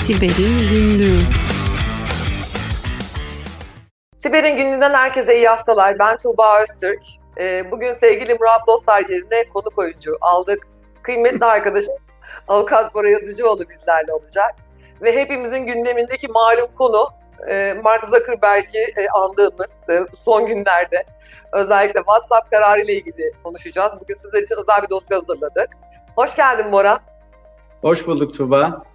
Siber'in Günlüğü Siber'in gününden herkese iyi haftalar. Ben Tuğba Öztürk. Ee, bugün sevgili Murat Dostlar yerine konuk oyuncu aldık. Kıymetli arkadaşım Avukat Bora Yazıcıoğlu bizlerle olacak. Ve hepimizin gündemindeki malum konu e, Mark Zuckerberg'i e, andığımız e, son günlerde özellikle WhatsApp kararı ile ilgili konuşacağız. Bugün sizler için özel bir dosya hazırladık. Hoş geldin Bora. Hoş bulduk Tuğba.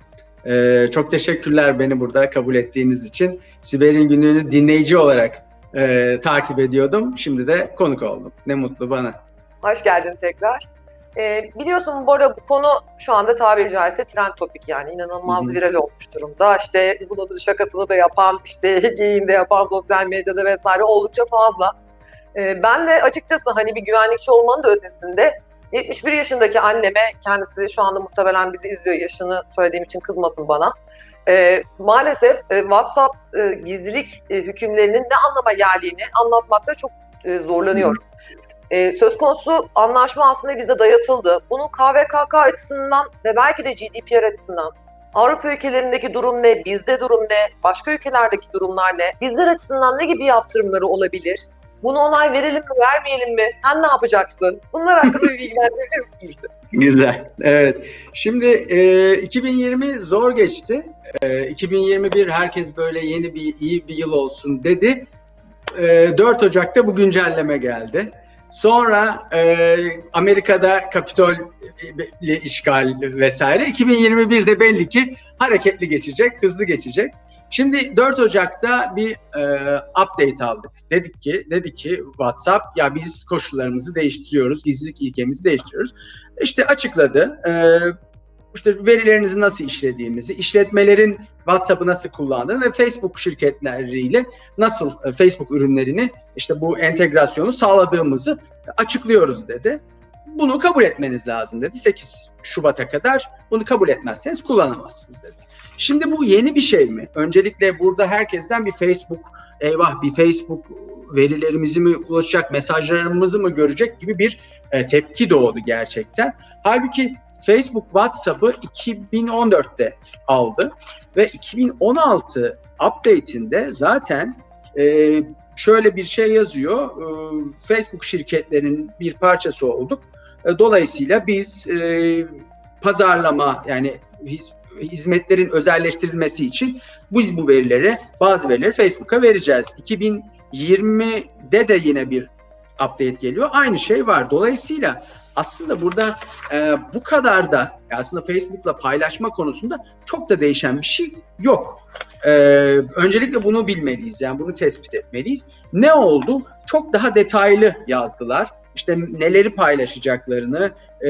Ee, çok teşekkürler beni burada kabul ettiğiniz için. Siber'in günlüğünü dinleyici olarak e, takip ediyordum. Şimdi de konuk oldum. Ne mutlu bana. Hoş geldin tekrar. Ee, biliyorsun Bora bu konu şu anda tabiri caizse trend topik yani inanılmaz Hı hı. viral olmuş durumda. İşte bunun şakasını da yapan, işte geyiğini de yapan sosyal medyada vesaire oldukça fazla. Ee, ben de açıkçası hani bir güvenlikçi olmanın da ötesinde 71 yaşındaki anneme, kendisi şu anda muhtemelen bizi izliyor, yaşını söylediğim için kızmasın bana. Ee, maalesef e, WhatsApp e, gizlilik e, hükümlerinin ne anlama geldiğini anlatmakta çok e, zorlanıyorum. E, söz konusu anlaşma aslında bize dayatıldı. Bunun KVKK açısından ve belki de GDPR açısından Avrupa ülkelerindeki durum ne, bizde durum ne, başka ülkelerdeki durumlar ne, bizler açısından ne gibi yaptırımları olabilir? Bunu onay verelim mi, vermeyelim mi? Sen ne yapacaksın? Bunlar hakkında bir bilgilendirebilir misin bizi? Güzel. Evet. Şimdi e, 2020 zor geçti. E, 2021 herkes böyle yeni bir iyi bir yıl olsun dedi. E, 4 Ocak'ta bu güncelleme geldi. Sonra e, Amerika'da Kapitol ile işgal vesaire. 2021'de belli ki hareketli geçecek, hızlı geçecek. Şimdi 4 Ocak'ta bir e, update aldık. Dedik ki, dedi ki WhatsApp ya biz koşullarımızı değiştiriyoruz, gizlilik ilkemizi değiştiriyoruz. İşte açıkladı. E, işte verilerinizi nasıl işlediğimizi, işletmelerin WhatsApp'ı nasıl kullandığını ve Facebook şirketleriyle nasıl e, Facebook ürünlerini işte bu entegrasyonu sağladığımızı açıklıyoruz dedi. Bunu kabul etmeniz lazım dedi. 8 Şubat'a kadar bunu kabul etmezseniz kullanamazsınız dedi. Şimdi bu yeni bir şey mi? Öncelikle burada herkesten bir Facebook, eyvah bir Facebook verilerimizi mi ulaşacak, mesajlarımızı mı görecek gibi bir e, tepki doğdu gerçekten. Halbuki Facebook WhatsApp'ı 2014'te aldı ve 2016 update'inde zaten e, şöyle bir şey yazıyor. E, Facebook şirketlerinin bir parçası olduk. E, dolayısıyla biz e, pazarlama yani hizmetlerin özelleştirilmesi için biz bu verileri bazı verileri Facebook'a vereceğiz. 2020'de de yine bir update geliyor. Aynı şey var. Dolayısıyla aslında burada e, bu kadar da aslında Facebook'la paylaşma konusunda çok da değişen bir şey yok. E, öncelikle bunu bilmeliyiz. Yani bunu tespit etmeliyiz. Ne oldu? Çok daha detaylı yazdılar. İşte neleri paylaşacaklarını e,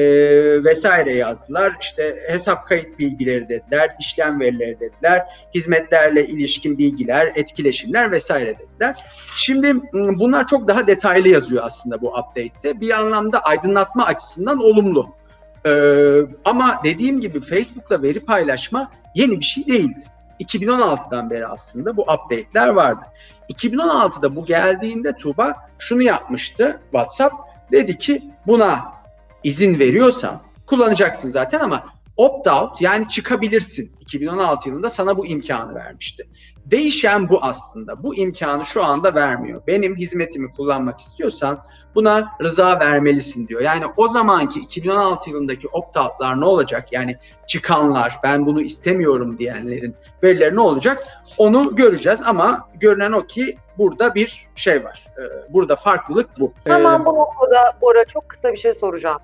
vesaire yazdılar. İşte hesap kayıt bilgileri dediler, işlem verileri dediler, hizmetlerle ilişkin bilgiler, etkileşimler vesaire dediler. Şimdi m, bunlar çok daha detaylı yazıyor aslında bu update'te. Bir anlamda aydınlatma açısından olumlu. Ee, ama dediğim gibi Facebook'la veri paylaşma yeni bir şey değildi. 2016'dan beri aslında bu update'ler vardı. 2016'da bu geldiğinde Tuba şunu yapmıştı WhatsApp. Dedi ki buna izin veriyorsan kullanacaksın zaten ama opt-out yani çıkabilirsin. 2016 yılında sana bu imkanı vermişti. Değişen bu aslında. Bu imkanı şu anda vermiyor. Benim hizmetimi kullanmak istiyorsan buna rıza vermelisin diyor. Yani o zamanki 2016 yılındaki opt-out'lar ne olacak? Yani çıkanlar, ben bunu istemiyorum diyenlerin verileri ne olacak? Onu göreceğiz ama görünen o ki burada bir şey var. Ee, Burada farklılık bu. Hemen Ee, bu noktada Bora çok kısa bir şey soracağım.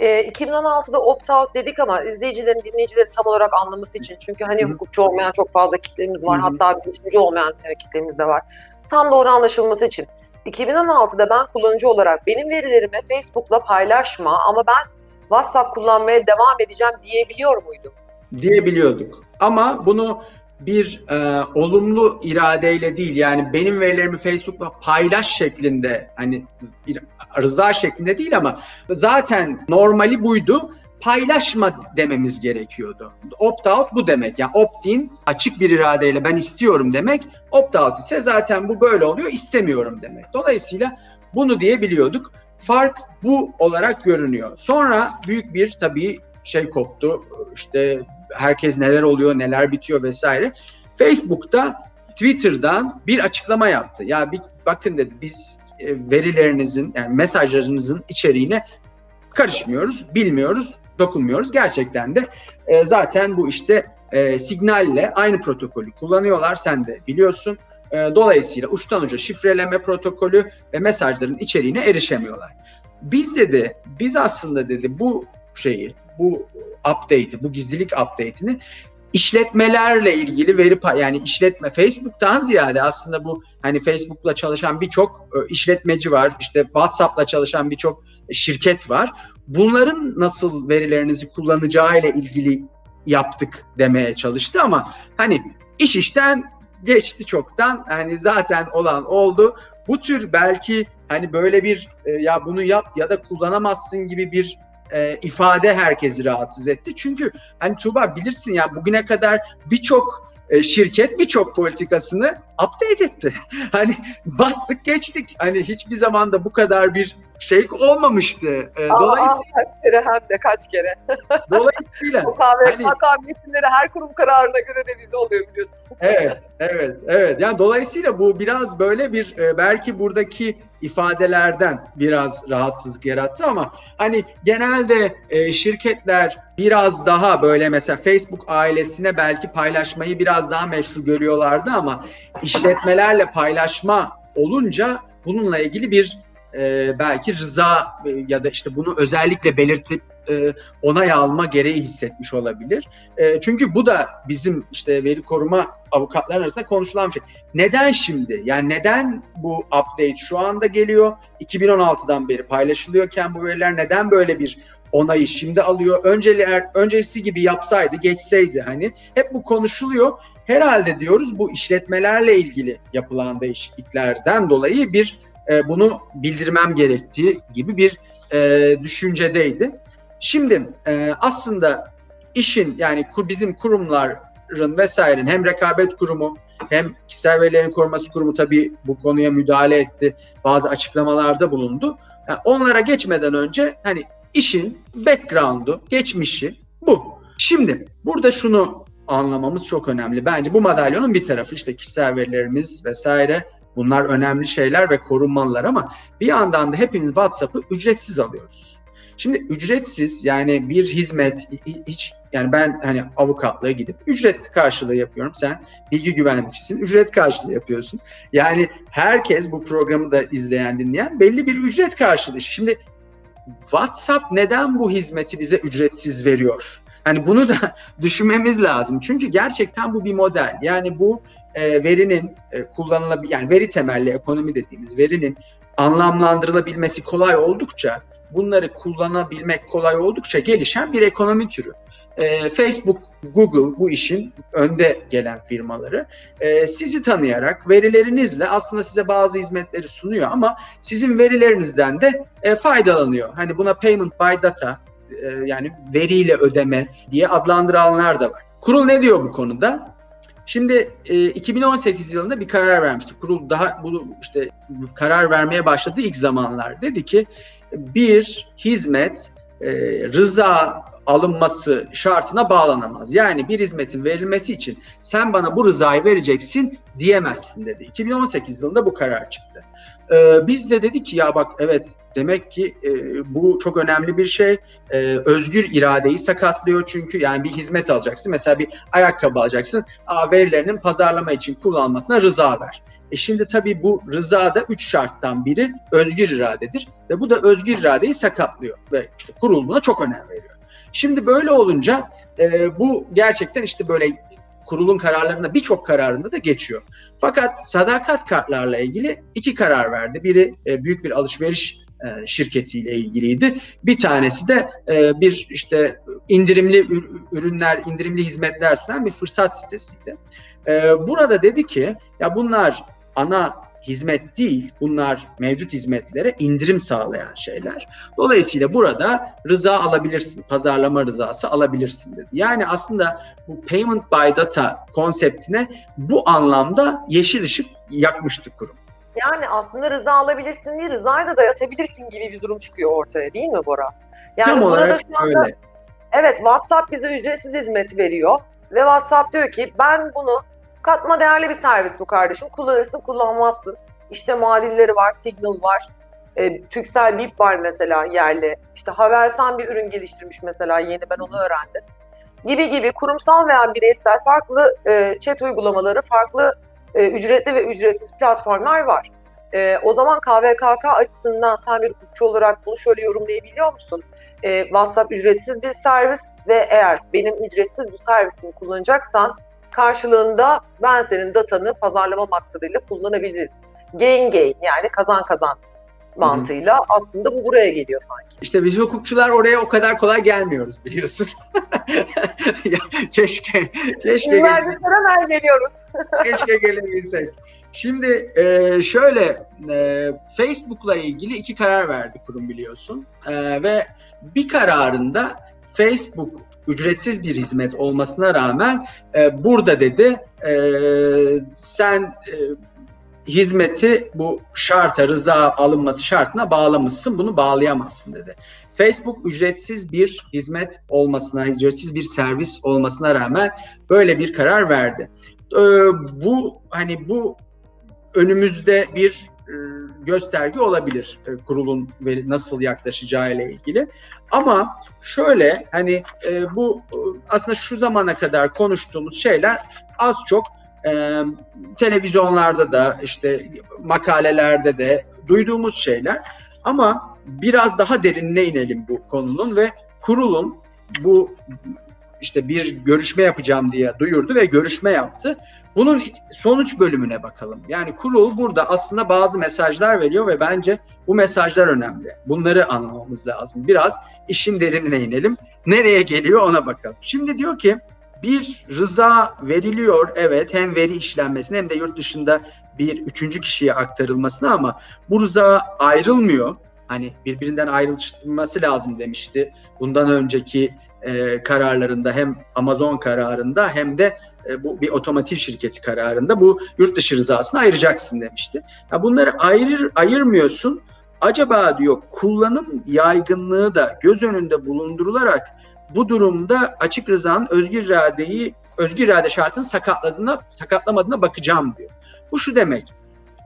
Ee, 2016'da opt-out dedik ama izleyicilerin, dinleyicilerin tam olarak anlaması için. Çünkü hani hukukçu olmayan çok fazla kitlemiz var. Hatta bilişimci olmayan e, kitlemiz de var. Tam doğru anlaşılması için. 2016'da ben kullanıcı olarak benim verilerimi Facebook'la paylaşma ama ben WhatsApp kullanmaya devam edeceğim diyebiliyor muydum? diyebiliyorduk. Ama bunu bir e, olumlu iradeyle değil yani benim verilerimi Facebook'la paylaş şeklinde hani bir rıza şeklinde değil ama zaten normali buydu. Paylaşma dememiz gerekiyordu. Opt-out bu demek. Yani opt-in açık bir iradeyle ben istiyorum demek. Opt-out ise zaten bu böyle oluyor istemiyorum demek. Dolayısıyla bunu diyebiliyorduk. Fark bu olarak görünüyor. Sonra büyük bir tabii şey koptu. İşte herkes neler oluyor, neler bitiyor vesaire. Facebook'ta Twitter'dan bir açıklama yaptı. Ya bir bakın dedi biz e, verilerinizin yani mesajlarınızın içeriğine karışmıyoruz, bilmiyoruz, dokunmuyoruz. Gerçekten de e, zaten bu işte e, signalle aynı protokolü kullanıyorlar. Sen de biliyorsun. E, dolayısıyla uçtan uca şifreleme protokolü ve mesajların içeriğine erişemiyorlar. Biz dedi, biz aslında dedi bu şeyi, bu update'i, bu gizlilik update'ini işletmelerle ilgili veri yani işletme Facebook'tan ziyade aslında bu hani Facebook'la çalışan birçok e, işletmeci var. işte WhatsApp'la çalışan birçok şirket var. Bunların nasıl verilerinizi kullanacağı ile ilgili yaptık demeye çalıştı ama hani iş işten geçti çoktan. Hani zaten olan oldu. Bu tür belki hani böyle bir e, ya bunu yap ya da kullanamazsın gibi bir e, ifade herkesi rahatsız etti. Çünkü hani Tuğba bilirsin ya bugüne kadar birçok e, şirket birçok politikasını update etti. hani bastık geçtik. Hani hiçbir zamanda bu kadar bir şey olmamıştı. E, dolayısıyla kaç kere hem de kaç kere. dolayısıyla kahve hani, her kurum kararına göre revize oluyor biliyorsun. evet, evet, evet. Yani dolayısıyla bu biraz böyle bir e, belki buradaki ifadelerden biraz rahatsızlık yarattı ama hani genelde e, şirketler biraz daha böyle mesela Facebook ailesine belki paylaşmayı biraz daha meşru görüyorlardı ama işletmelerle paylaşma olunca bununla ilgili bir e, belki rıza e, ya da işte bunu özellikle belirtip e, onay alma gereği hissetmiş olabilir. E, çünkü bu da bizim işte veri koruma avukatlar arasında konuşulan bir şey. Neden şimdi? Yani neden bu update şu anda geliyor? 2016'dan beri paylaşılıyorken bu veriler neden böyle bir onayı şimdi alıyor? Önceli, öncesi gibi yapsaydı, geçseydi hani hep bu konuşuluyor. Herhalde diyoruz bu işletmelerle ilgili yapılan değişikliklerden dolayı bir e, bunu bildirmem gerektiği gibi bir e, düşüncedeydi. Şimdi e, aslında işin yani bizim kurumların vesairenin hem rekabet kurumu hem kişisel verilerin koruması kurumu tabii bu konuya müdahale etti. Bazı açıklamalarda bulundu. Yani onlara geçmeden önce hani işin background'u, geçmişi bu. Şimdi burada şunu anlamamız çok önemli. Bence bu madalyonun bir tarafı işte kişisel verilerimiz vesaire Bunlar önemli şeyler ve korunmalılar ama bir yandan da hepimiz WhatsApp'ı ücretsiz alıyoruz. Şimdi ücretsiz yani bir hizmet hiç yani ben hani avukatlığa gidip ücret karşılığı yapıyorum. Sen bilgi güvenlikçisin, ücret karşılığı yapıyorsun. Yani herkes bu programı da izleyen, dinleyen belli bir ücret karşılığı. Şimdi WhatsApp neden bu hizmeti bize ücretsiz veriyor? Hani bunu da düşünmemiz lazım. Çünkü gerçekten bu bir model. Yani bu e, verinin e, kullanılabil yani veri temelli ekonomi dediğimiz verinin anlamlandırılabilmesi kolay oldukça bunları kullanabilmek kolay oldukça gelişen bir ekonomi türü. E, Facebook, Google bu işin önde gelen firmaları e, sizi tanıyarak verilerinizle aslında size bazı hizmetleri sunuyor ama sizin verilerinizden de faydalanıyor. Hani buna payment by data yani veriyle ödeme diye adlandıranlar da var. Kurul ne diyor bu konuda? Şimdi e, 2018 yılında bir karar vermişti. Kurul daha bu işte karar vermeye başladığı ilk zamanlar dedi ki bir hizmet e, rıza alınması şartına bağlanamaz. Yani bir hizmetin verilmesi için sen bana bu rızayı vereceksin diyemezsin dedi. 2018 yılında bu karar çıktı. Ee, biz de dedik ki ya bak evet demek ki e, bu çok önemli bir şey. Ee, özgür iradeyi sakatlıyor çünkü yani bir hizmet alacaksın. Mesela bir ayakkabı alacaksın. Aa, verilerinin pazarlama için kullanılmasına rıza ver. E şimdi tabii bu rıza da üç şarttan biri özgür iradedir ve bu da özgür iradeyi sakatlıyor ve işte kurul buna çok önem veriyor. Şimdi böyle olunca e, bu gerçekten işte böyle kurulun kararlarında birçok kararında da geçiyor. Fakat sadakat kartlarla ilgili iki karar verdi. Biri e, büyük bir alışveriş e, şirketiyle ilgiliydi. Bir tanesi de e, bir işte indirimli ürünler, indirimli hizmetler sunan bir fırsat sitesiydi. E, burada dedi ki ya bunlar ana hizmet değil, bunlar mevcut hizmetlere indirim sağlayan şeyler. Dolayısıyla burada rıza alabilirsin, pazarlama rızası alabilirsin dedi. Yani aslında bu payment by data konseptine bu anlamda yeşil ışık yakmıştı kurum. Yani aslında rıza alabilirsin değil, rızayı da dayatabilirsin gibi bir durum çıkıyor ortaya değil mi Bora? Yani Tam olarak şu anda, öyle. Evet WhatsApp bize ücretsiz hizmet veriyor ve WhatsApp diyor ki ben bunu katma değerli bir servis bu kardeşim. Kullanırsın kullanmazsın. İşte muadilleri var, Signal var. E, Türksel Bip var mesela yerli. İşte Havelsan bir ürün geliştirmiş mesela yeni ben onu öğrendim. Gibi gibi kurumsal veya bireysel farklı e, chat uygulamaları, farklı e, ücretli ve ücretsiz platformlar var. E, o zaman KVKK açısından sen bir hukukçu olarak bunu şöyle yorumlayabiliyor musun? E, WhatsApp ücretsiz bir servis ve eğer benim ücretsiz bu servisini kullanacaksan karşılığında ben senin datanı pazarlama maksadıyla kullanabilirim. Gain gain yani kazan kazan mantığıyla Hı-hı. aslında bu buraya geliyor sanki. İşte biz hukukçular oraya o kadar kolay gelmiyoruz biliyorsun. keşke keşke hemen geliyoruz. keşke gelebilsek. Şimdi e, şöyle e, Facebook'la ilgili iki karar verdi kurum biliyorsun e, ve bir kararında Facebook ücretsiz bir hizmet olmasına rağmen e, burada dedi e, sen e, hizmeti bu şarta rıza alınması şartına bağlamışsın bunu bağlayamazsın dedi. Facebook ücretsiz bir hizmet olmasına, ücretsiz bir servis olmasına rağmen böyle bir karar verdi. Ee, bu hani bu önümüzde bir gösterge olabilir e, kurulun ve nasıl yaklaşacağı ile ilgili. Ama şöyle hani e, bu aslında şu zamana kadar konuştuğumuz şeyler az çok e, televizyonlarda da işte makalelerde de duyduğumuz şeyler. Ama biraz daha derinine inelim bu konunun ve kurulun bu işte bir görüşme yapacağım diye duyurdu ve görüşme yaptı. Bunun sonuç bölümüne bakalım. Yani kurul burada aslında bazı mesajlar veriyor ve bence bu mesajlar önemli. Bunları anlamamız lazım. Biraz işin derinine inelim. Nereye geliyor ona bakalım. Şimdi diyor ki bir rıza veriliyor evet hem veri işlenmesine hem de yurt dışında bir üçüncü kişiye aktarılmasına ama bu rıza ayrılmıyor. Hani birbirinden ayrılması lazım demişti. Bundan önceki e, kararlarında hem Amazon kararında hem de e, bu bir otomotiv şirketi kararında bu yurt dışı rızasını ayıracaksın demişti. Ya bunları ayır ayırmıyorsun. Acaba diyor kullanım yaygınlığı da göz önünde bulundurularak bu durumda açık rızanın özgür iradeyi özgür irade şartını sakatladığına sakatlamadığına bakacağım diyor. Bu şu demek.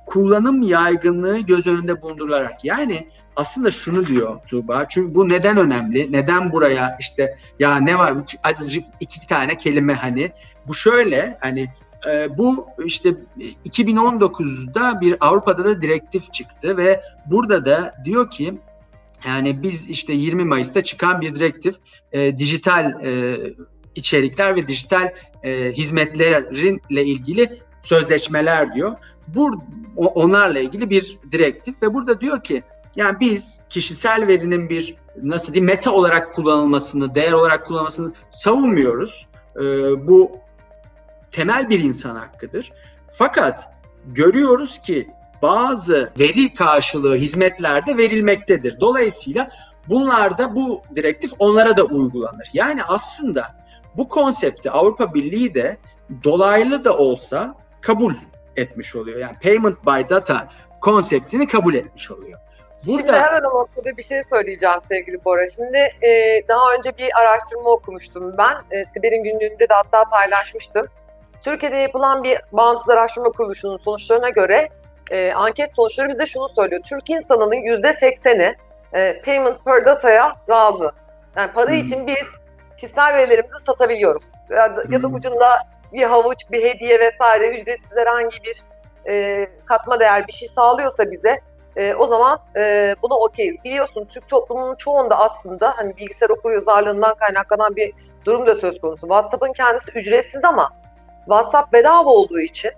Kullanım yaygınlığı göz önünde bulundurularak yani aslında şunu diyor Tuğba. Çünkü bu neden önemli? Neden buraya işte ya ne var azıcık iki tane kelime hani. Bu şöyle hani e, bu işte 2019'da bir Avrupa'da da direktif çıktı ve burada da diyor ki yani biz işte 20 Mayıs'ta çıkan bir direktif e, dijital e, içerikler ve dijital e, hizmetlerinle ilgili sözleşmeler diyor. Bu onlarla ilgili bir direktif ve burada diyor ki yani biz kişisel verinin bir nasıl diyeyim meta olarak kullanılmasını, değer olarak kullanılmasını savunmuyoruz. Ee, bu temel bir insan hakkıdır. Fakat görüyoruz ki bazı veri karşılığı hizmetlerde verilmektedir. Dolayısıyla bunlarda bu direktif onlara da uygulanır. Yani aslında bu konsepti Avrupa Birliği de dolaylı da olsa kabul etmiş oluyor. Yani payment by data konseptini kabul etmiş oluyor. Burada... Şimdi hemen o noktada bir şey söyleyeceğim sevgili Bora. Şimdi e, daha önce bir araştırma okumuştum ben. E, Siber'in günlüğünde de hatta paylaşmıştım. Türkiye'de yapılan bir bağımsız araştırma kuruluşunun sonuçlarına göre e, anket sonuçları bize şunu söylüyor. Türk insanının %80'i e, payment per data'ya razı. Yani para hmm. için biz kişisel verilerimizi satabiliyoruz. Ya da, hmm. ya da ucunda bir havuç, bir hediye vesaire ücretsiz herhangi bir e, katma değer bir şey sağlıyorsa bize e, o zaman e, buna okeyiz. Biliyorsun Türk toplumunun çoğunda aslında hani bilgisayar okur yazarlığından kaynaklanan bir durum da söz konusu. WhatsApp'ın kendisi ücretsiz ama WhatsApp bedava olduğu için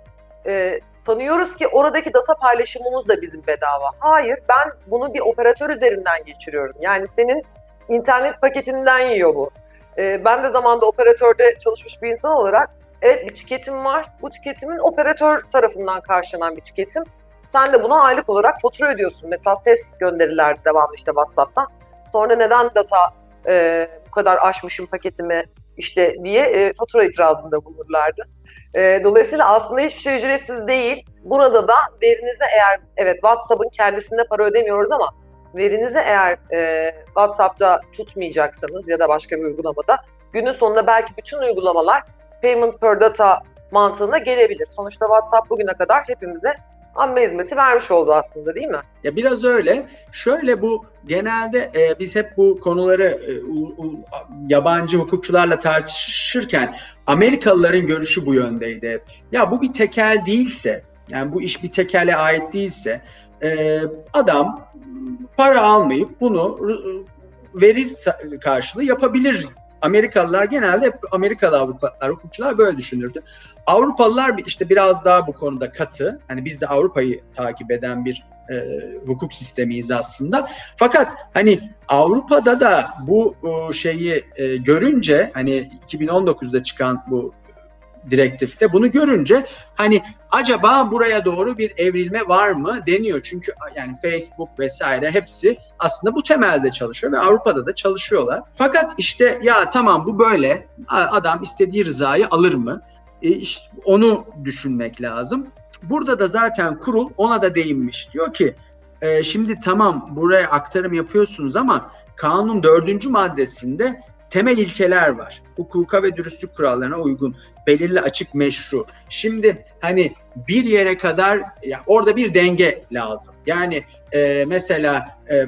e, sanıyoruz ki oradaki data paylaşımımız da bizim bedava. Hayır, ben bunu bir operatör üzerinden geçiriyorum. Yani senin internet paketinden yiyor bu. E, ben de zamanda operatörde çalışmış bir insan olarak evet bir tüketim var. Bu tüketimin operatör tarafından karşılanan bir tüketim. Sen de buna aylık olarak fatura ödüyorsun. Mesela ses gönderiler devamlı işte WhatsApp'tan. Sonra neden data e, bu kadar aşmışım paketimi işte diye e, fatura itirazında bulurlardı. E, dolayısıyla aslında hiçbir şey ücretsiz değil. Burada da verinize eğer evet WhatsApp'ın kendisinde para ödemiyoruz ama verinizi eğer e, WhatsApp'ta tutmayacaksanız ya da başka bir uygulamada günün sonunda belki bütün uygulamalar payment per data mantığına gelebilir. Sonuçta WhatsApp bugüne kadar hepimize amme hizmeti vermiş oldu aslında değil mi? Ya biraz öyle. Şöyle bu genelde e, biz hep bu konuları e, u, u, yabancı hukukçularla tartışırken Amerikalıların görüşü bu yöndeydi. Ya bu bir tekel değilse, yani bu iş bir tekele ait değilse e, adam para almayıp bunu veri karşılığı yapabilir. Amerikalılar genelde hep Amerikalı avukatlar, hukukçular böyle düşünürdü. Avrupalılar işte biraz daha bu konuda katı. Hani biz de Avrupa'yı takip eden bir e, hukuk sistemiyiz aslında. Fakat hani Avrupa'da da bu e, şeyi e, görünce hani 2019'da çıkan bu direktifte bunu görünce hani acaba buraya doğru bir evrilme var mı deniyor. Çünkü yani Facebook vesaire hepsi aslında bu temelde çalışıyor ve Avrupa'da da çalışıyorlar. Fakat işte ya tamam bu böyle adam istediği rızayı alır mı? E işte onu düşünmek lazım. Burada da zaten kurul ona da değinmiş. Diyor ki e, şimdi tamam buraya aktarım yapıyorsunuz ama kanun dördüncü maddesinde temel ilkeler var. Hukuka ve dürüstlük kurallarına uygun, belirli açık meşru. Şimdi hani bir yere kadar ya orada bir denge lazım. Yani e, mesela e,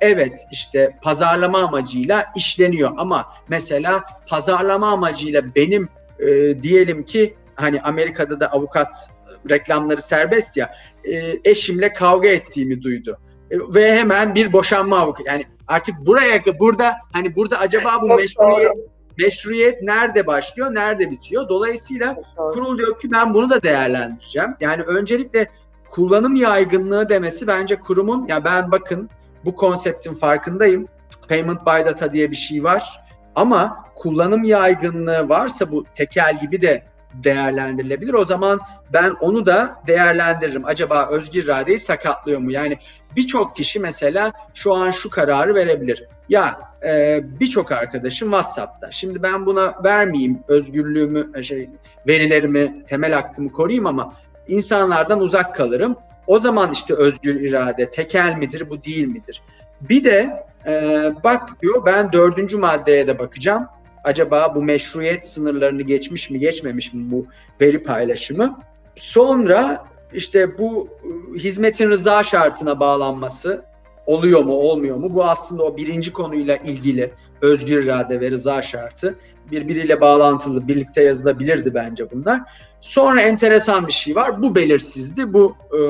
evet işte pazarlama amacıyla işleniyor ama mesela pazarlama amacıyla benim e, diyelim ki hani Amerika'da da avukat reklamları serbest ya e, eşimle kavga ettiğimi duydu e, ve hemen bir boşanma avukatı yani artık buraya burada hani burada acaba bu meşruiyet meşruiyet nerede başlıyor, nerede bitiyor? Dolayısıyla kurul diyor ki ben bunu da değerlendireceğim. Yani öncelikle kullanım yaygınlığı demesi bence kurumun ya ben bakın bu konseptin farkındayım. Payment by data diye bir şey var. Ama kullanım yaygınlığı varsa bu tekel gibi de değerlendirilebilir. O zaman ben onu da değerlendiririm. Acaba özgür iradeyi sakatlıyor mu? Yani birçok kişi mesela şu an şu kararı verebilir. Ya e, birçok arkadaşım WhatsApp'ta. Şimdi ben buna vermeyeyim özgürlüğümü, e, şey verilerimi, temel hakkımı koruyayım ama insanlardan uzak kalırım. O zaman işte özgür irade tekel midir, bu değil midir? Bir de e, bak diyor ben dördüncü maddeye de bakacağım acaba bu meşruiyet sınırlarını geçmiş mi geçmemiş mi bu veri paylaşımı? Sonra işte bu ıı, hizmetin rıza şartına bağlanması oluyor mu olmuyor mu? Bu aslında o birinci konuyla ilgili özgür irade ve rıza şartı birbiriyle bağlantılı birlikte yazılabilirdi bence bunlar. Sonra enteresan bir şey var. Bu belirsizdi. Bu e,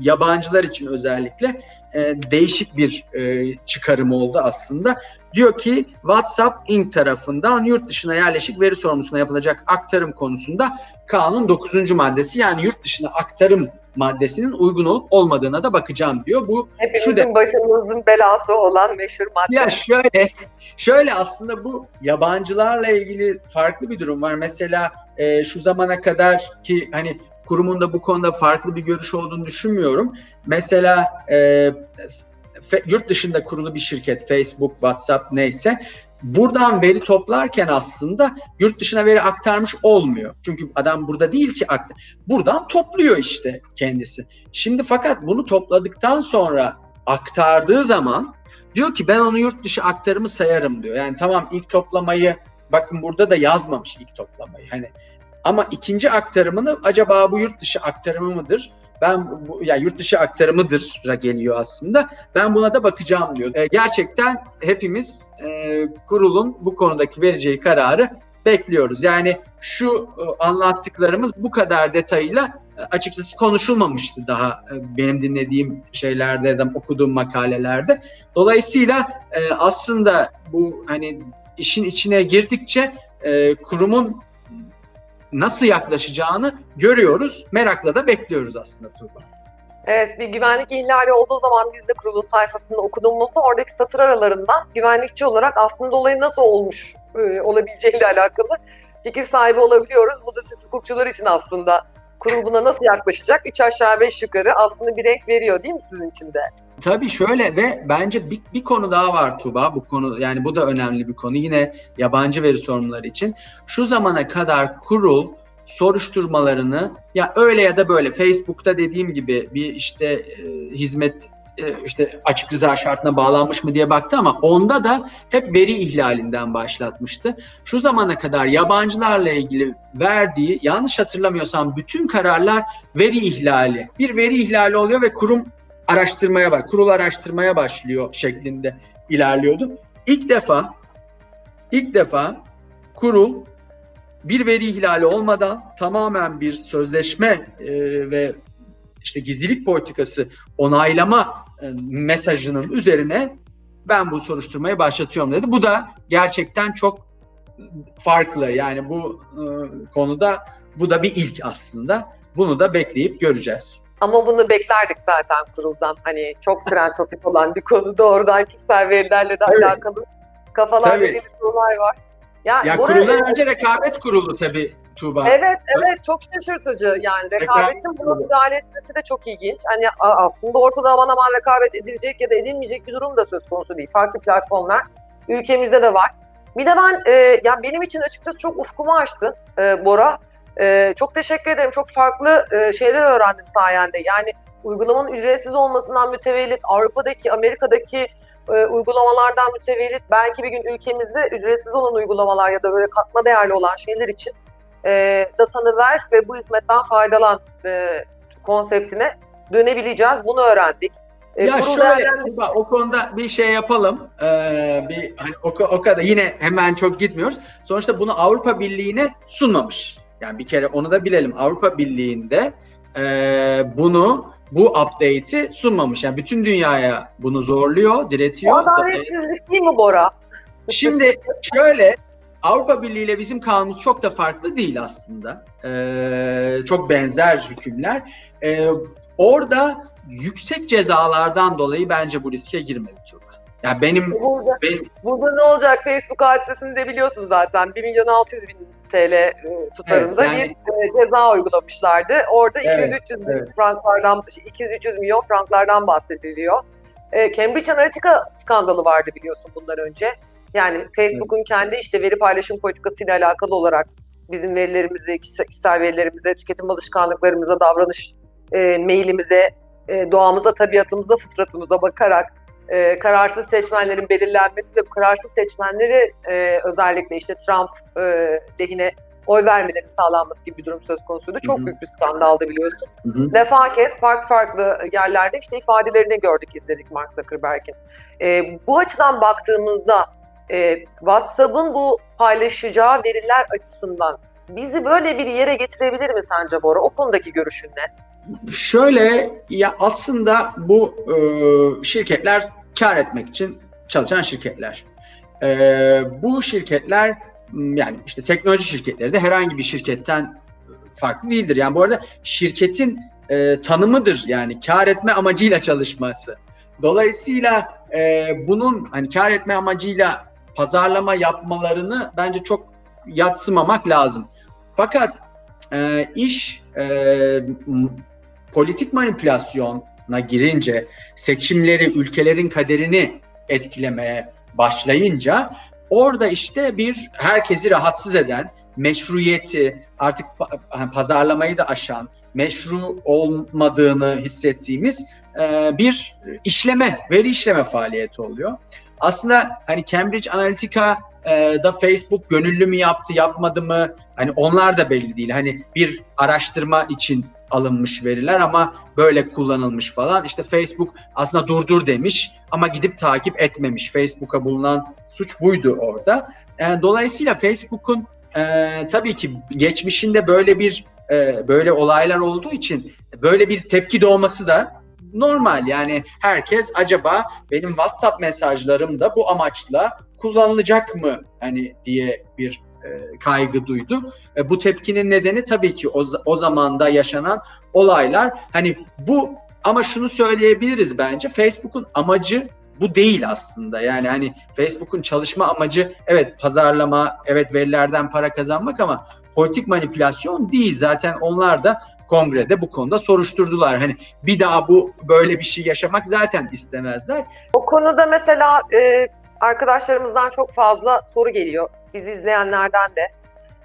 yabancılar için özellikle e, değişik bir e, çıkarım oldu aslında. Diyor ki WhatsApp Inc. tarafından yurt dışına yerleşik veri sorumlusuna yapılacak aktarım konusunda kanun 9. maddesi yani yurt dışına aktarım maddesinin uygun olup olmadığına da bakacağım diyor. Bu Hepimizin şu de, başımızın belası olan meşhur madde. Ya şöyle şöyle aslında bu yabancılarla ilgili farklı bir durum var. Mesela e, şu zamana kadar ki hani kurumun da bu konuda farklı bir görüş olduğunu düşünmüyorum. Mesela e, yurt dışında kurulu bir şirket, Facebook, WhatsApp neyse buradan veri toplarken aslında yurt dışına veri aktarmış olmuyor. Çünkü adam burada değil ki buradan topluyor işte kendisi. Şimdi fakat bunu topladıktan sonra aktardığı zaman diyor ki ben onu yurt dışı aktarımı sayarım diyor. Yani tamam ilk toplamayı bakın burada da yazmamış ilk toplamayı. Hani ama ikinci aktarımını acaba bu yurt dışı aktarımı mıdır? Ben bu, yani yurt dışı aktarımıdır geliyor aslında. Ben buna da bakacağım diyor. E, gerçekten hepimiz e, kurulun bu konudaki vereceği kararı bekliyoruz. Yani şu e, anlattıklarımız bu kadar detayıyla e, açıkçası konuşulmamıştı daha e, benim dinlediğim şeylerde de okuduğum makalelerde. Dolayısıyla e, aslında bu hani işin içine girdikçe e, kurumun nasıl yaklaşacağını görüyoruz. Merakla da bekliyoruz aslında Tuğba. Evet, bir güvenlik ihlali olduğu zaman biz de kurulun sayfasında okuduğumuzda oradaki satır aralarından güvenlikçi olarak aslında olayın nasıl olmuş e, olabileceğiyle alakalı fikir sahibi olabiliyoruz. Bu da siz hukukçular için aslında kurul buna nasıl yaklaşacak? Üç aşağı beş yukarı aslında bir renk veriyor değil mi sizin için de? Tabii şöyle ve bence bir, bir konu daha var Tuba bu konu yani bu da önemli bir konu yine yabancı veri sorunları için. Şu zamana kadar kurul soruşturmalarını ya öyle ya da böyle Facebook'ta dediğim gibi bir işte e, hizmet e, işte açık rıza şartına bağlanmış mı diye baktı ama onda da hep veri ihlalinden başlatmıştı. Şu zamana kadar yabancılarla ilgili verdiği yanlış hatırlamıyorsam bütün kararlar veri ihlali. Bir veri ihlali oluyor ve kurum araştırmaya bak, kurul araştırmaya başlıyor şeklinde ilerliyordu. İlk defa ilk defa kurul bir veri ihlali olmadan tamamen bir sözleşme e, ve işte gizlilik politikası onaylama e, mesajının üzerine ben bu soruşturmayı başlatıyorum dedi. Bu da gerçekten çok farklı. Yani bu e, konuda bu da bir ilk aslında. Bunu da bekleyip göreceğiz. Ama bunu beklerdik zaten kuruldan. Hani çok trend topik olan bir konu doğrudan kişisel verilerle de Tabii. alakalı kafalarda deli sorular var. Ya, Ya kuruldan önce rekabet kurulu tabii Tuğba. Evet evet çok şaşırtıcı yani rekabetin buna müdahale etmesi de çok ilginç. Hani aslında ortada aman aman rekabet edilecek ya da edilmeyecek bir durum da söz konusu değil. Farklı platformlar ülkemizde de var. Bir de ben e, yani benim için açıkçası çok ufkumu açtı e, Bora. E, çok teşekkür ederim. Çok farklı e, şeyler öğrendim sayende. Yani uygulamanın ücretsiz olmasından mütevellit Avrupa'daki, Amerika'daki e, uygulamalardan mütevellit belki bir gün ülkemizde ücretsiz olan uygulamalar ya da böyle katma değerli olan şeyler için e, datanı ver ve bu hizmetten faydalan e, konseptine dönebileceğiz. Bunu öğrendik. E, Ya şöyle Tuğba, o konuda bir şey yapalım. Ee, bir hani o, o kadar yine hemen çok gitmiyoruz. Sonuçta bunu Avrupa Birliği'ne sunmamış. Yani bir kere onu da bilelim. Avrupa Birliği'nde e, bunu bu update'i sunmamış. Yani bütün dünyaya bunu zorluyor, diretiyor. adaletsizlik değil mi Bora? Şimdi şöyle Avrupa Birliği ile bizim kanunumuz çok da farklı değil aslında. Ee, çok benzer hükümler. Ee, orada yüksek cezalardan dolayı bence bu riske girmedi çok. Yani benim Burada, benim burada ne olacak? Facebook hadisesini de biliyorsun zaten. 1 milyon 600 bin TL e, tutarında Evet, yani- bir e, ceza uygulamışlardı. Orada Evet, 200-300 bin evet. franklardan, 200-300 milyon franklardan bahsediliyor. E, Cambridge Analytica skandalı vardı biliyorsun bundan önce. Yani Facebook'un kendi işte veri paylaşım politikasıyla alakalı olarak bizim verilerimize, kişisel kişisel verilerimize, tüketim alışkanlıklarımıza, davranış e, mailimize, e, doğamıza, tabiatımıza, fıtratımıza bakarak e, kararsız seçmenlerin belirlenmesi ve bu kararsız seçmenleri e, özellikle işte Trump e, lehine oy vermelerinin sağlanması gibi bir durum söz konusuydu. Çok Hı hı. büyük bir skandaldı biliyorsun. Hı hı. Defa kez farklı farklı yerlerde işte ifadelerini gördük, izledik Mark Zuckerberg'in. E, bu açıdan baktığımızda e, WhatsApp'ın bu paylaşacağı veriler açısından bizi böyle bir yere getirebilir mi sence Bora? O konudaki görüşün ne? Şöyle ya aslında bu e, şirketler kar etmek için çalışan şirketler. E, bu şirketler yani işte teknoloji şirketleri de herhangi bir şirketten farklı değildir. Yani bu arada şirketin e, tanımıdır yani kar etme amacıyla çalışması. Dolayısıyla e, bunun hani kar etme amacıyla pazarlama yapmalarını bence çok yatsımamak lazım. Fakat e, iş e, politik manipülasyona girince, seçimleri, ülkelerin kaderini etkilemeye başlayınca orada işte bir herkesi rahatsız eden, meşruiyeti artık pa- pazarlamayı da aşan, meşru olmadığını hissettiğimiz e, bir işleme, veri işleme faaliyeti oluyor. Aslında hani Cambridge Analytica e, da Facebook gönüllü mü yaptı, yapmadı mı? Hani onlar da belli değil. Hani bir araştırma için alınmış veriler ama böyle kullanılmış falan. İşte Facebook aslında durdur demiş ama gidip takip etmemiş. Facebook'a bulunan suç buydu orada. E, dolayısıyla Facebook'un e, tabii ki geçmişinde böyle bir e, böyle olaylar olduğu için böyle bir tepki doğması da normal. Yani herkes acaba benim WhatsApp mesajlarım da bu amaçla kullanılacak mı hani diye bir e, kaygı duydu. E, bu tepkinin nedeni tabii ki o, o zamanda yaşanan olaylar. Hani bu ama şunu söyleyebiliriz bence Facebook'un amacı bu değil aslında. Yani hani Facebook'un çalışma amacı evet pazarlama, evet verilerden para kazanmak ama politik manipülasyon değil. Zaten onlar da kongrede bu konuda soruşturdular. Hani bir daha bu böyle bir şey yaşamak zaten istemezler. O konuda mesela e, arkadaşlarımızdan çok fazla soru geliyor. Bizi izleyenlerden de.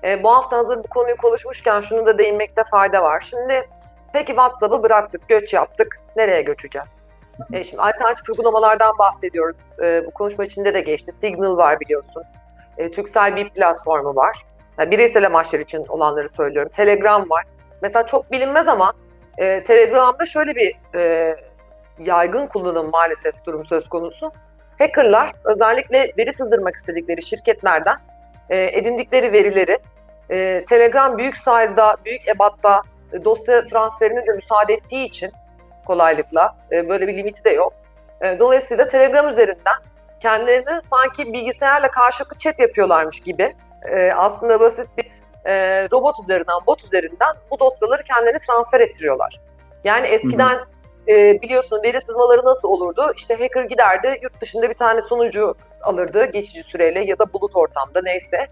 E, bu hafta hazır bu konuyu konuşmuşken şunu da değinmekte fayda var. Şimdi peki WhatsApp'ı bıraktık, göç yaptık. Nereye göçeceğiz? E, şimdi alternatif uygulamalardan bahsediyoruz. E, bu konuşma içinde de geçti. Signal var biliyorsun. E, Türksel bir platformu var. Yani bireysel amaçlar için olanları söylüyorum. Telegram var. Mesela çok bilinmez ama e, Telegram'da şöyle bir e, yaygın kullanım maalesef durum söz konusu. Hackerlar özellikle veri sızdırmak istedikleri şirketlerden e, edindikleri verileri e, Telegram büyük size'da, büyük ebatta e, dosya transferine de müsaade ettiği için kolaylıkla, e, böyle bir limiti de yok. E, dolayısıyla Telegram üzerinden kendilerini sanki bilgisayarla karşılıklı chat yapıyorlarmış gibi e, aslında basit bir e, robot üzerinden, bot üzerinden bu dosyaları kendilerine transfer ettiriyorlar. Yani eskiden hı hı e, biliyorsun veri sızmaları nasıl olurdu? İşte hacker giderdi, yurt dışında bir tane sunucu alırdı geçici süreyle ya da bulut ortamda neyse.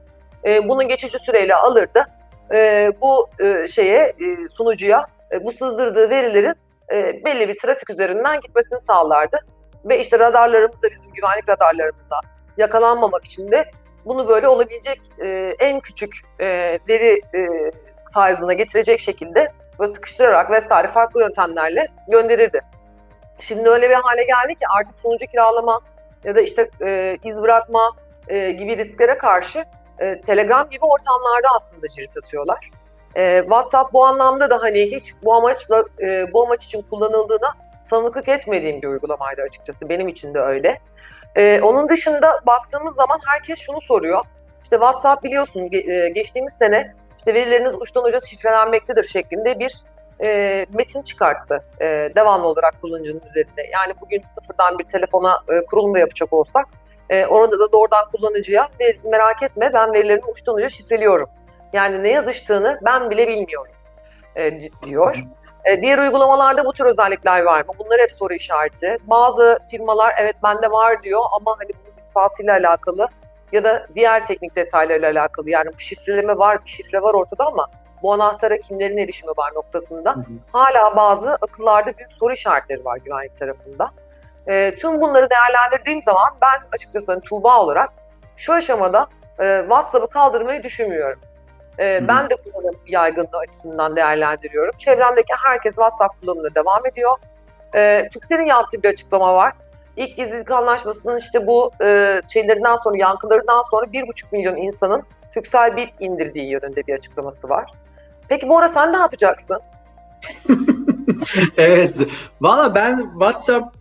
E, bunu geçici süreyle alırdı. E, bu e, şeye e, sunucuya e, bu sızdırdığı verilerin e, belli bir trafik üzerinden gitmesini sağlardı. Ve işte radarlarımızda bizim güvenlik radarlarımızda yakalanmamak için de bunu böyle olabilecek e, en küçük e, veri e, size'ına getirecek şekilde böyle sıkıştırarak vesaire farklı yöntemlerle gönderirdi. Şimdi öyle bir hale geldi ki artık sunucu kiralama ya da işte e, iz bırakma e, gibi risklere karşı e, Telegram gibi ortamlarda aslında cirit atıyorlar. E, WhatsApp bu anlamda da hani hiç bu amaçla e, bu amaç için kullanıldığına tanıklık etmediğim bir uygulamaydı açıkçası. Benim için de öyle. E, onun dışında baktığımız zaman herkes şunu soruyor. İşte WhatsApp biliyorsun ge- geçtiğimiz sene işte verileriniz uçtan uca şifrelenmektedir şeklinde bir e, metin çıkarttı e, devamlı olarak kullanıcının üzerinde. Yani bugün sıfırdan bir telefona e, kurulum da yapacak olsak e, orada da doğrudan kullanıcıya merak etme ben verilerimi uçtan uca şifreliyorum. Yani ne yazıştığını ben bile bilmiyorum e, diyor. E, diğer uygulamalarda bu tür özellikler var mı? Bunlar hep soru işareti. Bazı firmalar evet bende var diyor ama hani bunun ispatıyla alakalı ya da diğer teknik detaylarıyla alakalı. Yani bu şifreleme var, bir şifre var ortada ama bu anahtara kimlerin erişimi var noktasında hı hı. hala bazı akıllarda büyük soru işaretleri var güvenlik tarafında. E, tüm bunları değerlendirdiğim zaman ben açıkçası hani Tuğba olarak şu aşamada e, WhatsApp'ı kaldırmayı düşünmüyorum. E, ben de kullanım yaygınlığı açısından değerlendiriyorum. Çevremdeki herkes WhatsApp kullanımına devam ediyor. E, Türklerin yaptığı bir açıklama var. İlk gizlilik anlaşmasının işte bu e, şeylerinden sonra, yankılarından sonra 1,5 milyon insanın Türksel BIP indirdiği yönünde bir açıklaması var. Peki Bora sen ne yapacaksın? evet. Valla ben WhatsApp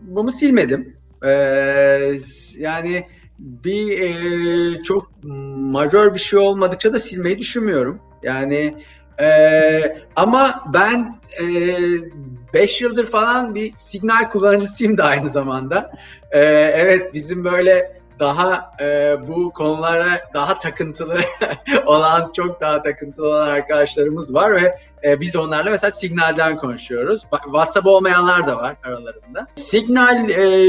bunu silmedim. Ee, yani bir e, çok majör bir şey olmadıkça da silmeyi düşünmüyorum. Yani e, ama ben 5 e, yıldır falan bir signal kullanıcısıyım da aynı zamanda. E, evet bizim böyle daha e, bu konulara daha takıntılı olan, çok daha takıntılı olan arkadaşlarımız var ve e, biz onlarla mesela Signal'den konuşuyoruz. WhatsApp olmayanlar da var aralarında. Signal e,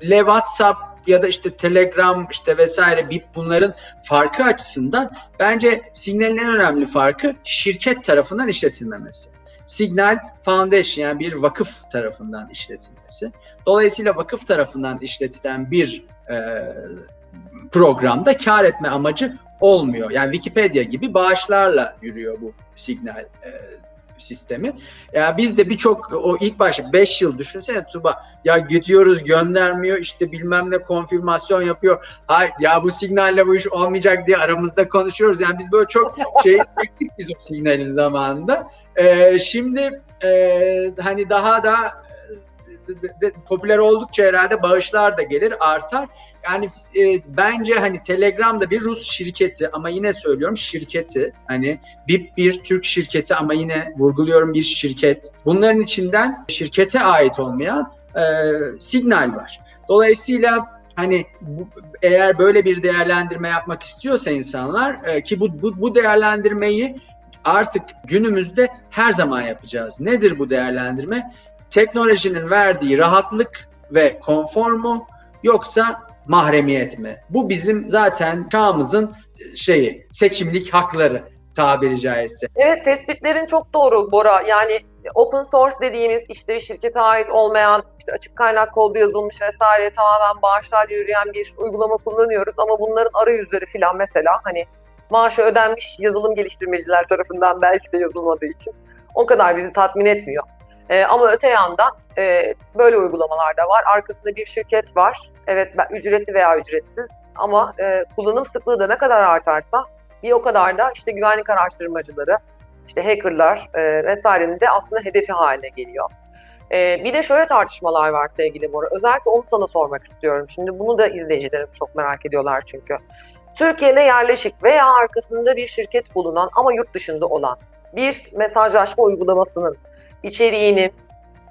ile WhatsApp ya da işte Telegram işte vesaire BIP bunların farkı açısından bence Signal'in en önemli farkı şirket tarafından işletilmemesi. Signal Foundation yani bir vakıf tarafından işletilmesi. Dolayısıyla vakıf tarafından işletilen bir e, programda kar etme amacı olmuyor. Yani Wikipedia gibi bağışlarla yürüyor bu Signal e, sistemi. Ya biz de birçok o ilk başta 5 yıl düşünsene Tuba ya gidiyoruz göndermiyor işte bilmem ne konfirmasyon yapıyor. Hay ya bu signalle bu iş olmayacak diye aramızda konuşuyoruz. Yani biz böyle çok şey ettik biz o signalin zamanında. Ee, şimdi e, hani daha da de, de, popüler oldukça herhalde bağışlar da gelir artar. Yani e, bence hani Telegram da bir Rus şirketi ama yine söylüyorum şirketi. Hani bir, bir Türk şirketi ama yine vurguluyorum bir şirket. Bunların içinden şirkete ait olmayan e, signal var. Dolayısıyla hani bu, eğer böyle bir değerlendirme yapmak istiyorsa insanlar e, ki bu, bu, bu değerlendirmeyi artık günümüzde her zaman yapacağız. Nedir bu değerlendirme? Teknolojinin verdiği rahatlık ve konfor mu yoksa mahremiyet mi? Bu bizim zaten çağımızın şeyi, seçimlik hakları tabiri caizse. Evet tespitlerin çok doğru Bora. Yani open source dediğimiz işte bir şirkete ait olmayan işte açık kaynak kodu yazılmış vesaire tamamen bağışlarla yürüyen bir uygulama kullanıyoruz ama bunların arayüzleri filan mesela hani maaşı ödenmiş yazılım geliştirmeciler tarafından belki de yazılmadığı için o kadar bizi tatmin etmiyor. E, ama öte yandan e, böyle uygulamalar da var. Arkasında bir şirket var. Evet ücretli veya ücretsiz ama e, kullanım sıklığı da ne kadar artarsa bir o kadar da işte güvenlik araştırmacıları, işte hackerlar e, vesairenin de aslında hedefi haline geliyor. E, bir de şöyle tartışmalar var sevgili Bora. Özellikle onu sana sormak istiyorum. Şimdi bunu da izleyicilerim çok merak ediyorlar çünkü. Türkiye'de yerleşik veya arkasında bir şirket bulunan ama yurt dışında olan bir mesajlaşma uygulamasının içeriğinin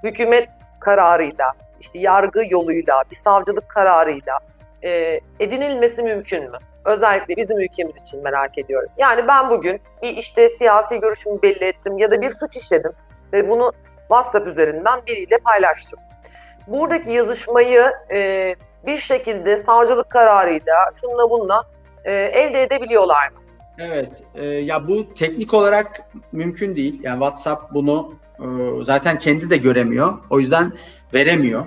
hükümet kararıyla, işte yargı yoluyla, bir savcılık kararıyla e, edinilmesi mümkün mü? Özellikle bizim ülkemiz için merak ediyorum. Yani ben bugün bir işte siyasi görüşümü belli ettim ya da bir suç işledim ve bunu WhatsApp üzerinden biriyle paylaştım. Buradaki yazışmayı e, bir şekilde savcılık kararıyla şunla bununla e, elde edebiliyorlar mı? Evet, e, ya bu teknik olarak mümkün değil. Yani WhatsApp bunu zaten kendi de göremiyor. O yüzden veremiyor.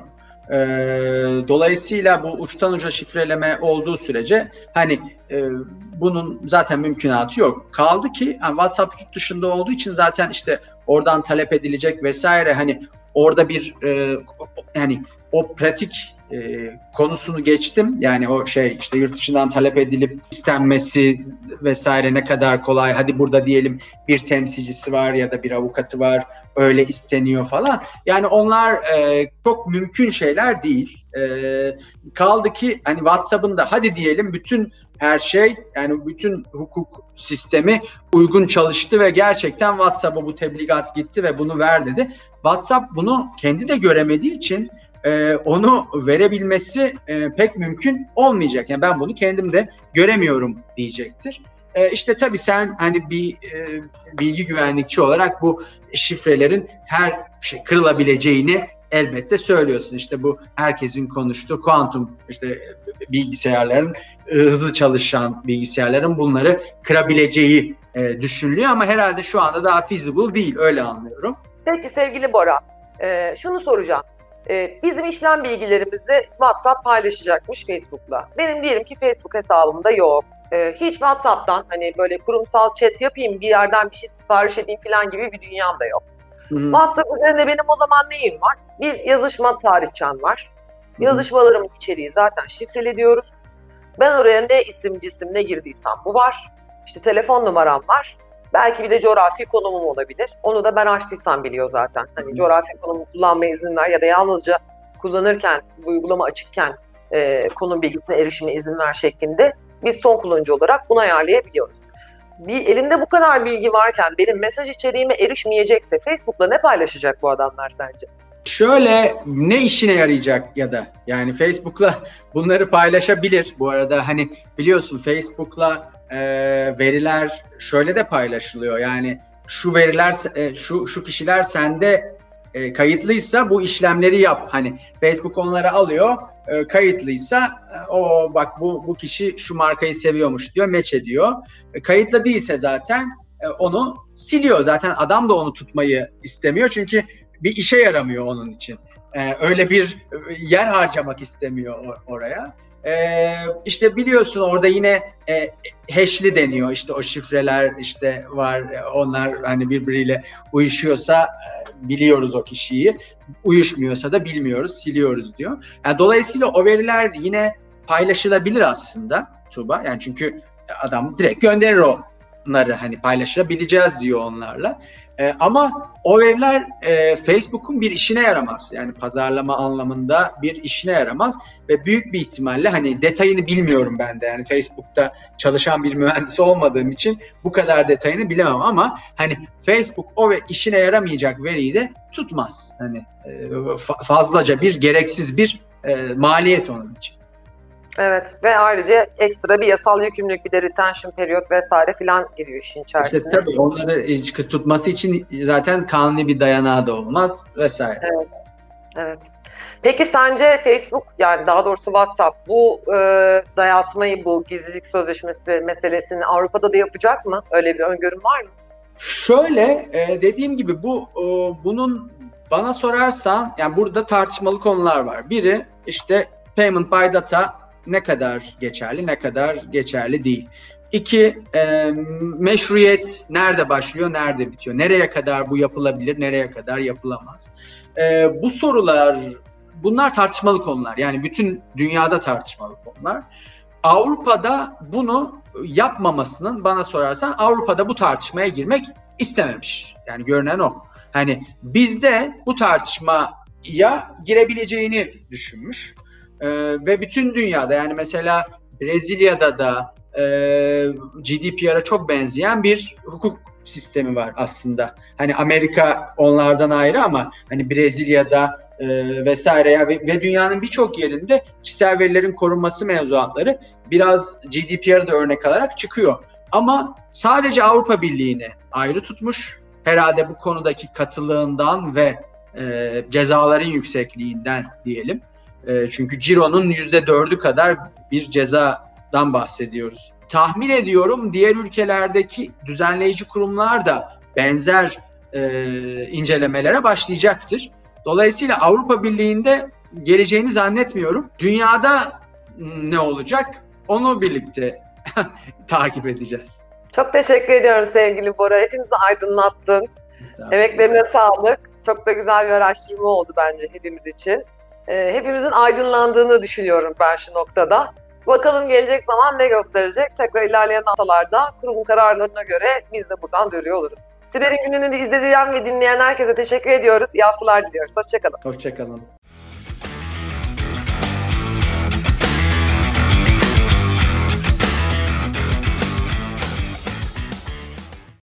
E, dolayısıyla bu uçtan uca şifreleme olduğu sürece hani e, bunun zaten mümkünatı yok. Kaldı ki yani WhatsApp yurt dışında olduğu için zaten işte oradan talep edilecek vesaire hani orada bir e, yani o pratik e, konusunu geçtim. Yani o şey işte yurt dışından talep edilip istenmesi vesaire ne kadar kolay. Hadi burada diyelim bir temsilcisi var ya da bir avukatı var öyle isteniyor falan. Yani onlar e, çok mümkün şeyler değil. E, kaldı ki hani WhatsApp'ın da hadi diyelim bütün her şey yani bütün hukuk sistemi uygun çalıştı ve gerçekten WhatsApp'a bu tebligat gitti ve bunu ver dedi. WhatsApp bunu kendi de göremediği için e, onu verebilmesi e, pek mümkün olmayacak. Yani ben bunu kendim de göremiyorum diyecektir. E, işte tabii sen hani bir e, bilgi güvenlikçi olarak bu şifrelerin her şey kırılabileceğini elbette söylüyorsun. İşte bu herkesin konuştuğu kuantum işte bilgisayarların hızlı çalışan bilgisayarların bunları kırabileceği e, düşünülüyor ama herhalde şu anda daha feasible değil öyle anlıyorum. Peki sevgili Bora, e, şunu soracağım. E, bizim işlem bilgilerimizi WhatsApp paylaşacakmış Facebook'la. Benim diyelim ki Facebook hesabımda yok. E, hiç WhatsApp'tan hani böyle kurumsal chat yapayım, bir yerden bir şey sipariş edeyim falan gibi bir dünyam da yok. Hı-hı. WhatsApp üzerinde benim o zaman neyim var? Bir yazışma tarihçem var. Hı-hı. Yazışmalarımın içeriği zaten şifreli diyoruz. Ben oraya ne isim cisim ne girdiysem bu var. İşte telefon numaram var. Belki bir de coğrafi konumum olabilir. Onu da ben açtıysam biliyor zaten. Hani coğrafi konumu kullanmaya izin ver ya da yalnızca kullanırken, bu uygulama açıkken e, konum bilgisine erişime izin ver şeklinde biz son kullanıcı olarak bunu ayarlayabiliyoruz. Bir elinde bu kadar bilgi varken benim mesaj içeriğime erişmeyecekse Facebook'la ne paylaşacak bu adamlar sence? Şöyle ne işine yarayacak ya da yani Facebook'la bunları paylaşabilir. Bu arada hani biliyorsun Facebook'la e, veriler şöyle de paylaşılıyor. Yani şu veriler e, şu şu kişiler sende e, kayıtlıysa bu işlemleri yap. Hani Facebook onları alıyor. E, kayıtlıysa e, o bak bu bu kişi şu markayı seviyormuş diyor, meç ediyor. E, kayıtlı değilse zaten e, onu siliyor. Zaten adam da onu tutmayı istemiyor çünkü bir işe yaramıyor onun için. E, öyle bir yer harcamak istemiyor or- oraya. Ee, işte biliyorsun orada yine e, hashli deniyor işte o şifreler işte var onlar hani birbiriyle uyuşuyorsa e, biliyoruz o kişiyi uyuşmuyorsa da bilmiyoruz siliyoruz diyor. Yani dolayısıyla o veriler yine paylaşılabilir aslında Tuba yani çünkü adam direkt gönderir onları hani paylaşabileceğiz diyor onlarla. E, ama o veriler e, Facebook'un bir işine yaramaz. Yani pazarlama anlamında bir işine yaramaz ve büyük bir ihtimalle hani detayını bilmiyorum ben de. Yani Facebook'ta çalışan bir mühendis olmadığım için bu kadar detayını bilemem ama hani Facebook o ve işine yaramayacak veriyi de tutmaz. Hani e, fazlaca bir gereksiz bir e, maliyet onun için. Evet ve ayrıca ekstra bir yasal yükümlülük bir de retention periyot vesaire filan giriyor işin içerisine. İşte tabii onları kız tutması için zaten kanuni bir dayanağı da olmaz vesaire. Evet. Evet. Peki sence Facebook yani daha doğrusu WhatsApp bu e, dayatmayı bu gizlilik sözleşmesi meselesini Avrupa'da da yapacak mı? Öyle bir öngörüm var mı? Şöyle e, dediğim gibi bu e, bunun bana sorarsan yani burada tartışmalı konular var. Biri işte payment by data ne kadar geçerli, ne kadar geçerli değil. İki, e, meşruiyet nerede başlıyor, nerede bitiyor? Nereye kadar bu yapılabilir, nereye kadar yapılamaz? E, bu sorular, bunlar tartışmalı konular. Yani bütün dünyada tartışmalı konular. Avrupa'da bunu yapmamasının bana sorarsan Avrupa'da bu tartışmaya girmek istememiş. Yani görünen o. Hani bizde bu tartışmaya girebileceğini düşünmüş. Ee, ve bütün dünyada yani mesela Brezilya'da da e, GDPR'a çok benzeyen bir hukuk sistemi var aslında. Hani Amerika onlardan ayrı ama hani Brezilya'da e, vesaire ya ve, ve dünyanın birçok yerinde kişisel verilerin korunması mevzuatları biraz GDPR'ı da örnek alarak çıkıyor. Ama sadece Avrupa Birliği'ni ayrı tutmuş. Herhalde bu konudaki katılığından ve e, cezaların yüksekliğinden diyelim. E, çünkü Ciro'nun %4'ü kadar bir cezadan bahsediyoruz. Tahmin ediyorum diğer ülkelerdeki düzenleyici kurumlar da benzer e, incelemelere başlayacaktır. Dolayısıyla Avrupa Birliği'nde geleceğini zannetmiyorum. Dünyada ne olacak onu birlikte takip edeceğiz. Çok teşekkür ediyorum sevgili Bora. Hepimizi aydınlattın. Emeklerine sağlık. Çok da güzel bir araştırma oldu bence hepimiz için. Ee, hepimizin aydınlandığını düşünüyorum ben şu noktada. Bakalım gelecek zaman ne gösterecek? Tekrar ilerleyen haftalarda kurumun kararlarına göre biz de buradan duyuruyor oluruz. Siber'in gününü izleyen ve dinleyen herkese teşekkür ediyoruz. İyi haftalar diliyoruz. Hoşçakalın. Hoşçakalın.